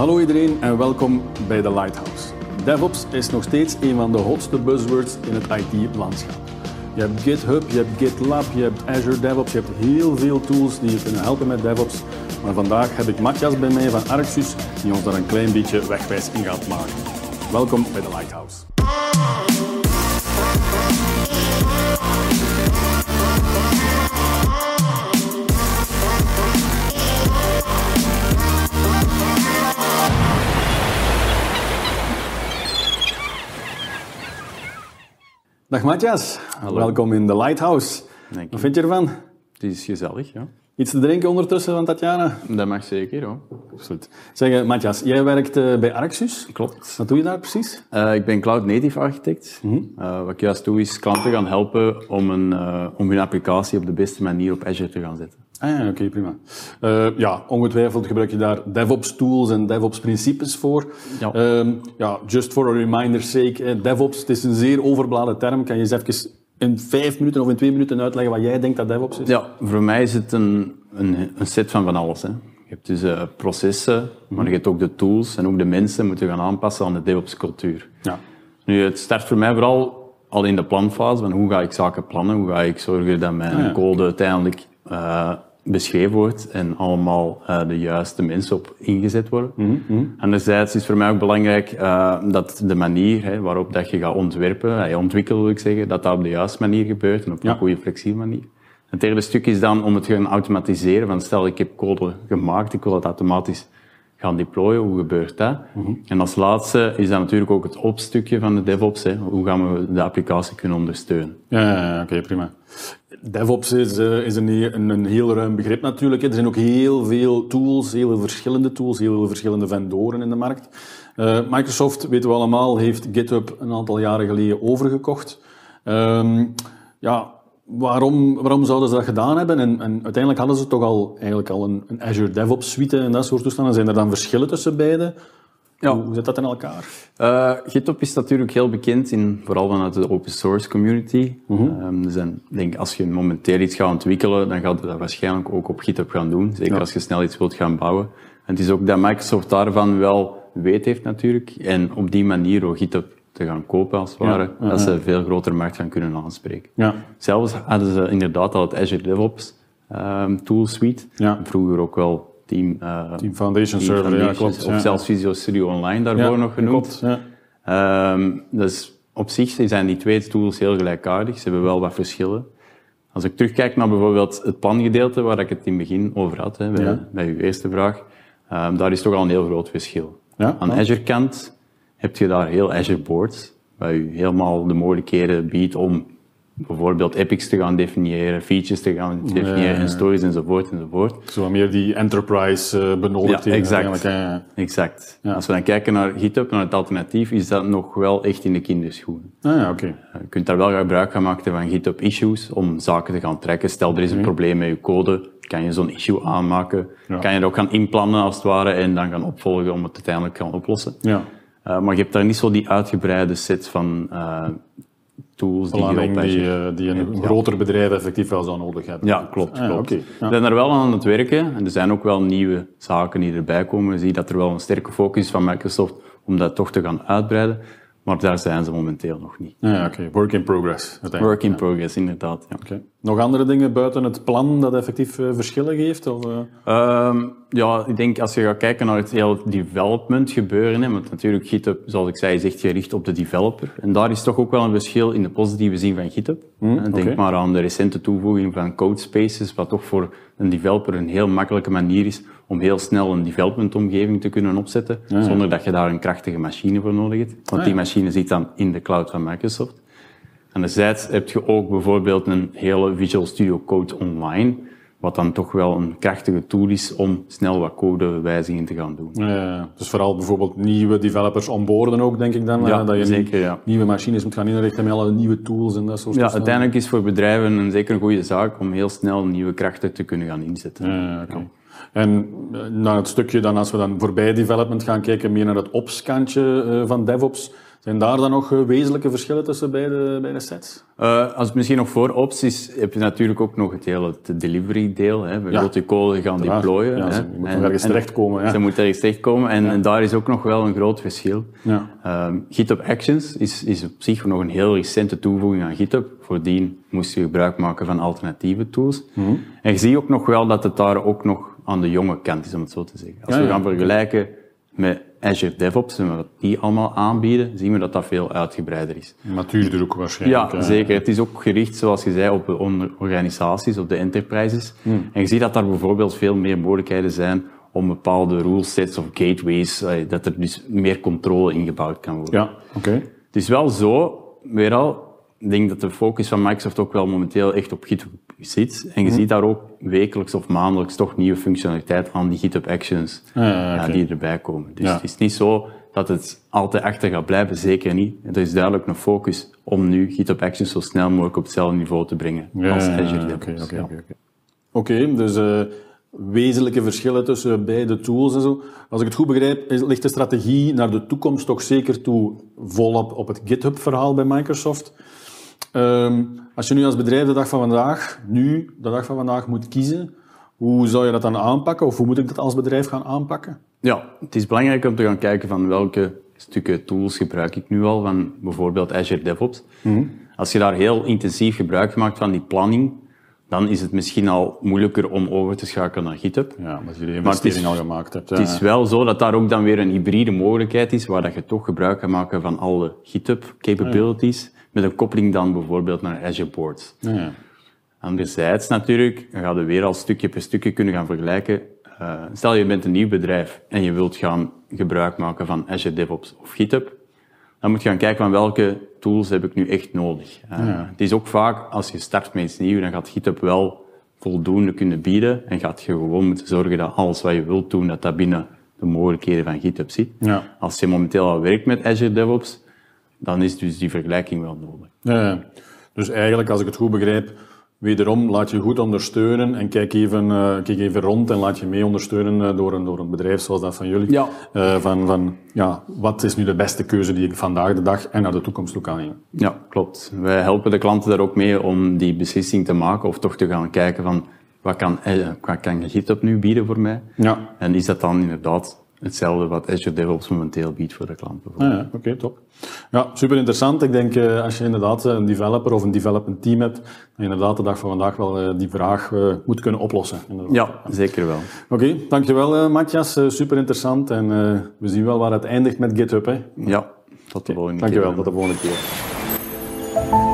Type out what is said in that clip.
Hallo iedereen en welkom bij The Lighthouse. DevOps is nog steeds een van de hotste buzzwords in het IT-landschap. Je hebt GitHub, je hebt GitLab, je hebt Azure DevOps, je hebt heel veel tools die je kunnen helpen met DevOps. Maar vandaag heb ik Matthias bij mij van Arxus die ons daar een klein beetje wegwijs in gaat maken. Welkom bij The Lighthouse. Dag Matthias, welkom in The Lighthouse. Dank. Wat vind je ervan? Het is gezellig, ja. Iets te drinken ondertussen van Tatjana? Dat mag zeker, hoor. Absoluut. Zeg, eh, Matthias, jij werkt eh, bij Arxus. Klopt. Wat doe je daar precies? Eh, ik ben cloud native architect. Eh, wat ik juist doe is klanten gaan helpen om, een, om hun applicatie op de beste manier op Azure te gaan zetten. Ah ja, oké, prima. Eh, ja, ongetwijfeld gebruik je daar DevOps tools en DevOps principes voor. Ja. Ehm, ja, just for a reminder's sake, eh, DevOps, het is een zeer overbeladen term. Kan je eens even in vijf minuten of in twee minuten uitleggen wat jij denkt dat DevOps is? Ja, voor mij is het een, een, een set van van alles. Hè. Je hebt dus eh, processen, maar je hebt ook de tools en ook de mensen moeten gaan aanpassen aan de DevOps cultuur. Ja. Nu, het start voor mij vooral al in de planfase, van hoe ga ik zaken plannen, hoe ga ik zorgen dat mijn Ah, ja. code uiteindelijk eh, beschreven wordt en allemaal eh, de juiste mensen op ingezet worden. Mhm, Anderzijds is voor mij ook belangrijk eh, dat de manier hè, waarop dat je gaat ontwerpen, eh, ontwikkelen wil ik zeggen, dat dat op de juiste manier gebeurt en op Ja. een goede flexibele manier. Het derde stuk is dan om het te gaan automatiseren. Van stel, ik heb code gemaakt, ik wil het automatisch gaan deployen. Hoe gebeurt dat? Mhm. En als laatste is dat natuurlijk ook het opstukje van de DevOps. Hè. Hoe gaan we de applicatie kunnen ondersteunen? Ja, ja, ja, oké, prima. DevOps is, eh, is een, een, een heel ruim begrip natuurlijk. hè. Er zijn ook heel veel tools, heel veel verschillende tools, heel veel verschillende vendoren in de markt. Eh, Microsoft, weten we allemaal, heeft GitHub een aantal jaren geleden overgekocht. Ehm, ja, waarom, waarom zouden ze dat gedaan hebben? En, en uiteindelijk hadden ze toch al, eigenlijk al een, een Azure DevOps suite en dat soort toestanden. Zijn er dan verschillen tussen beide? Ja. Hoe zit dat in elkaar? Eh, GitHub is natuurlijk heel bekend, in, vooral vanuit de open source community. Ehm, er zijn, ik denk, als je momenteel iets gaat ontwikkelen, dan gaat je dat waarschijnlijk ook op GitHub gaan doen. Zeker Ja. als je snel iets wilt gaan bouwen. En het is ook dat Microsoft daarvan wel weet heeft natuurlijk. En op die manier ook GitHub te gaan kopen als het ware, ja, dat ze een veel grotere markt gaan kunnen aanspreken. Ja, Zelfs hadden ze inderdaad al het Azure DevOps ehm, tool suite. Ja. Vroeger ook wel Team, eh, Team Foundation Team Server, ja, klopt. Of zelfs Visual Studio Online daarvoor nog genoemd. Ehm, dus op zich zijn die twee tools heel gelijkaardig. Ze hebben wel wat verschillen. Als ik terugkijk naar bijvoorbeeld het plangedeelte, waar ik het in het begin over had, hè, bij, uw eerste vraag, ehm, daar is toch al een heel groot verschil. Ja, Aan. Azure-kant heb je daar heel Azure Boards, waar je helemaal de mogelijkheden biedt om bijvoorbeeld epics te gaan definiëren, features te gaan definiëren, ja, ja. en stories enzovoort enzovoort. Zo meer die enterprise eh benodigd Ja, exact. Exact. Als we dan kijken naar GitHub, naar het alternatief, is dat nog wel echt in de kinderschoenen. Ah, ja, oké. Je kunt daar wel gebruik gaan maken van GitHub issues om zaken te gaan trekken. Stel, er is een probleem met je code, kan je zo'n issue aanmaken. Kan je het ook gaan inplannen als het ware en dan gaan opvolgen om het uiteindelijk te gaan oplossen. Ja. Uh, maar je hebt daar niet zo die uitgebreide set van uh, tools die Belangrijk die, eh, die een groter bedrijf effectief wel zou nodig hebben. Ja, klopt. Ah, klopt. Ja. We zijn er wel aan het werken en er zijn ook wel nieuwe zaken die erbij komen. Je ziet dat er wel een sterke focus is van Microsoft om dat toch te gaan uitbreiden. Maar daar zijn ze momenteel nog niet. Ah, ja, oké. Work in progress. Work in progress, inderdaad. Ja. Oké. Nog andere dingen buiten het plan dat effectief eh, verschillen geeft? Of, eh? Ehm, ja, ik denk als je gaat kijken naar het hele development gebeuren, hè, want natuurlijk GitHub, zoals ik zei, is echt gericht op de developer. En daar is toch ook wel een verschil in de positieve zin van GitHub. Hè, Denk oké. maar aan de recente toevoeging van Codespaces, wat toch voor een developer een heel makkelijke manier is om heel snel een developmentomgeving te kunnen opzetten, zonder dat je daar een krachtige machine voor nodig hebt. Want Ah, die ja. machine zit dan in de cloud van Microsoft. Anderzijds heb je ook bijvoorbeeld een hele Visual Studio Code online, wat dan toch wel een krachtige tool is om snel wat codewijzigingen te gaan doen. Eh, dus vooral bijvoorbeeld nieuwe developers onboarden ook, denk ik dan. Ja, eh, dat je zeker, ja. nieuwe machines moet gaan inrichten met alle nieuwe tools en dat soort Ja, toestanden. uiteindelijk is voor bedrijven een zeker een goede zaak om heel snel nieuwe krachten te kunnen gaan inzetten. Ja, oké. En eh, naar het stukje dan, als we dan voorbij development gaan kijken, meer naar het ops-kantje eh, van DevOps, Zijn daar dan nog eh, wezenlijke verschillen tussen beide, beide sets? Uh, als misschien nog voor opties heb je natuurlijk ook nog het hele delivery deel. Hè. Wilt je code gaan deployen. Ja, hè. ze moeten ergens terechtkomen. Ja. Ze moeten ergens terechtkomen en, en, daar is ook nog wel een groot verschil. Ja. Um, GitHub Actions is, is op zich nog een heel recente toevoeging aan GitHub. Voordien moest je gebruik maken van alternatieve tools. Mhm. En je ziet ook nog wel dat het daar ook nog aan de jonge kant is, om het zo te zeggen. Als Ja, we gaan vergelijken met Azure DevOps en wat die allemaal aanbieden, zien we dat dat veel uitgebreider is. Matuurder ook waarschijnlijk. Ja, zeker. Het is ook gericht, zoals je zei, op de organisaties, op de enterprises. En je ziet dat daar bijvoorbeeld veel meer mogelijkheden zijn om bepaalde rule sets of gateways, eh, dat er dus meer controle ingebouwd kan worden. Ja, oké. Het is wel zo, weer al, ik denk dat de focus van Microsoft ook wel momenteel echt op En je ziet daar ook wekelijks of maandelijks toch nieuwe functionaliteit aan die GitHub Actions ja, oké. die erbij komen. Dus Ja. het is niet zo dat het altijd achter gaat blijven, zeker niet. Er is duidelijk een focus om nu GitHub Actions zo snel mogelijk op hetzelfde niveau te brengen Ja, als Azure DevOps. Oké, dus eh, wezenlijke verschillen tussen beide tools en zo. Als ik het goed begrijp, ligt de strategie naar de toekomst toch zeker toe volop op het GitHub-verhaal bij Microsoft. Ehm, als je nu als bedrijf de dag van vandaag, nu, de dag van vandaag, moet kiezen, hoe zou je dat dan aanpakken? Of hoe moet ik dat als bedrijf gaan aanpakken? Ja, het is belangrijk om te gaan kijken van welke stukken tools gebruik ik nu al, van bijvoorbeeld Azure DevOps. Als je daar heel intensief gebruik maakt van die planning, dan is het misschien al moeilijker om over te schakelen naar GitHub. Ja, omdat je de is- investering al gemaakt hebt. Het is wel zo dat daar ook dan weer een hybride mogelijkheid is, waar dat je toch gebruik kan maken van alle GitHub capabilities, met een koppeling dan bijvoorbeeld naar Azure Boards. Ja, ja. Anderzijds natuurlijk, dan gaan we weer al stukje per stukje kunnen gaan vergelijken. Eh, stel je bent een nieuw bedrijf en je wilt gaan gebruik maken van Azure DevOps of GitHub, dan moet je gaan kijken van welke tools heb ik nu echt nodig. Eh, Het is ook vaak, als je start met iets nieuws, dan gaat GitHub wel voldoende kunnen bieden en gaat je gewoon moeten zorgen dat alles wat je wilt doen, dat dat binnen de mogelijkheden van GitHub zit. Ja. Als je momenteel al werkt met Azure DevOps, dan is dus die vergelijking wel nodig. Ja, ja. Dus eigenlijk, als ik het goed begrijp, wederom laat je goed ondersteunen en kijk even, eh, kijk even rond en laat je mee ondersteunen eh, door, een, door een bedrijf zoals dat van jullie. Ja. Eh, van, van, ja, wat is nu de beste keuze die ik vandaag de dag en naar de toekomst toe kan nemen? Ja, klopt. Wij helpen de klanten daar ook mee om die beslissing te maken of toch te gaan kijken van wat kan, eh, wat kan GitHub nu bieden voor mij? Ja. En is dat dan inderdaad hetzelfde wat Azure DevOps momenteel biedt voor de klant bijvoorbeeld? Ah, ja, oké, top. Ja, super interessant. Ik denk eh, als je inderdaad een developer of een development team hebt, dat je inderdaad de dag van vandaag wel eh, die vraag eh, moet kunnen oplossen. inderdaad. Ja, zeker wel. Oké, dankjewel eh, Matthias. Eh, super interessant en eh, we zien wel waar het eindigt met GitHub. Hè. Ja, tot de volgende keer. Dankjewel, tot de volgende keer.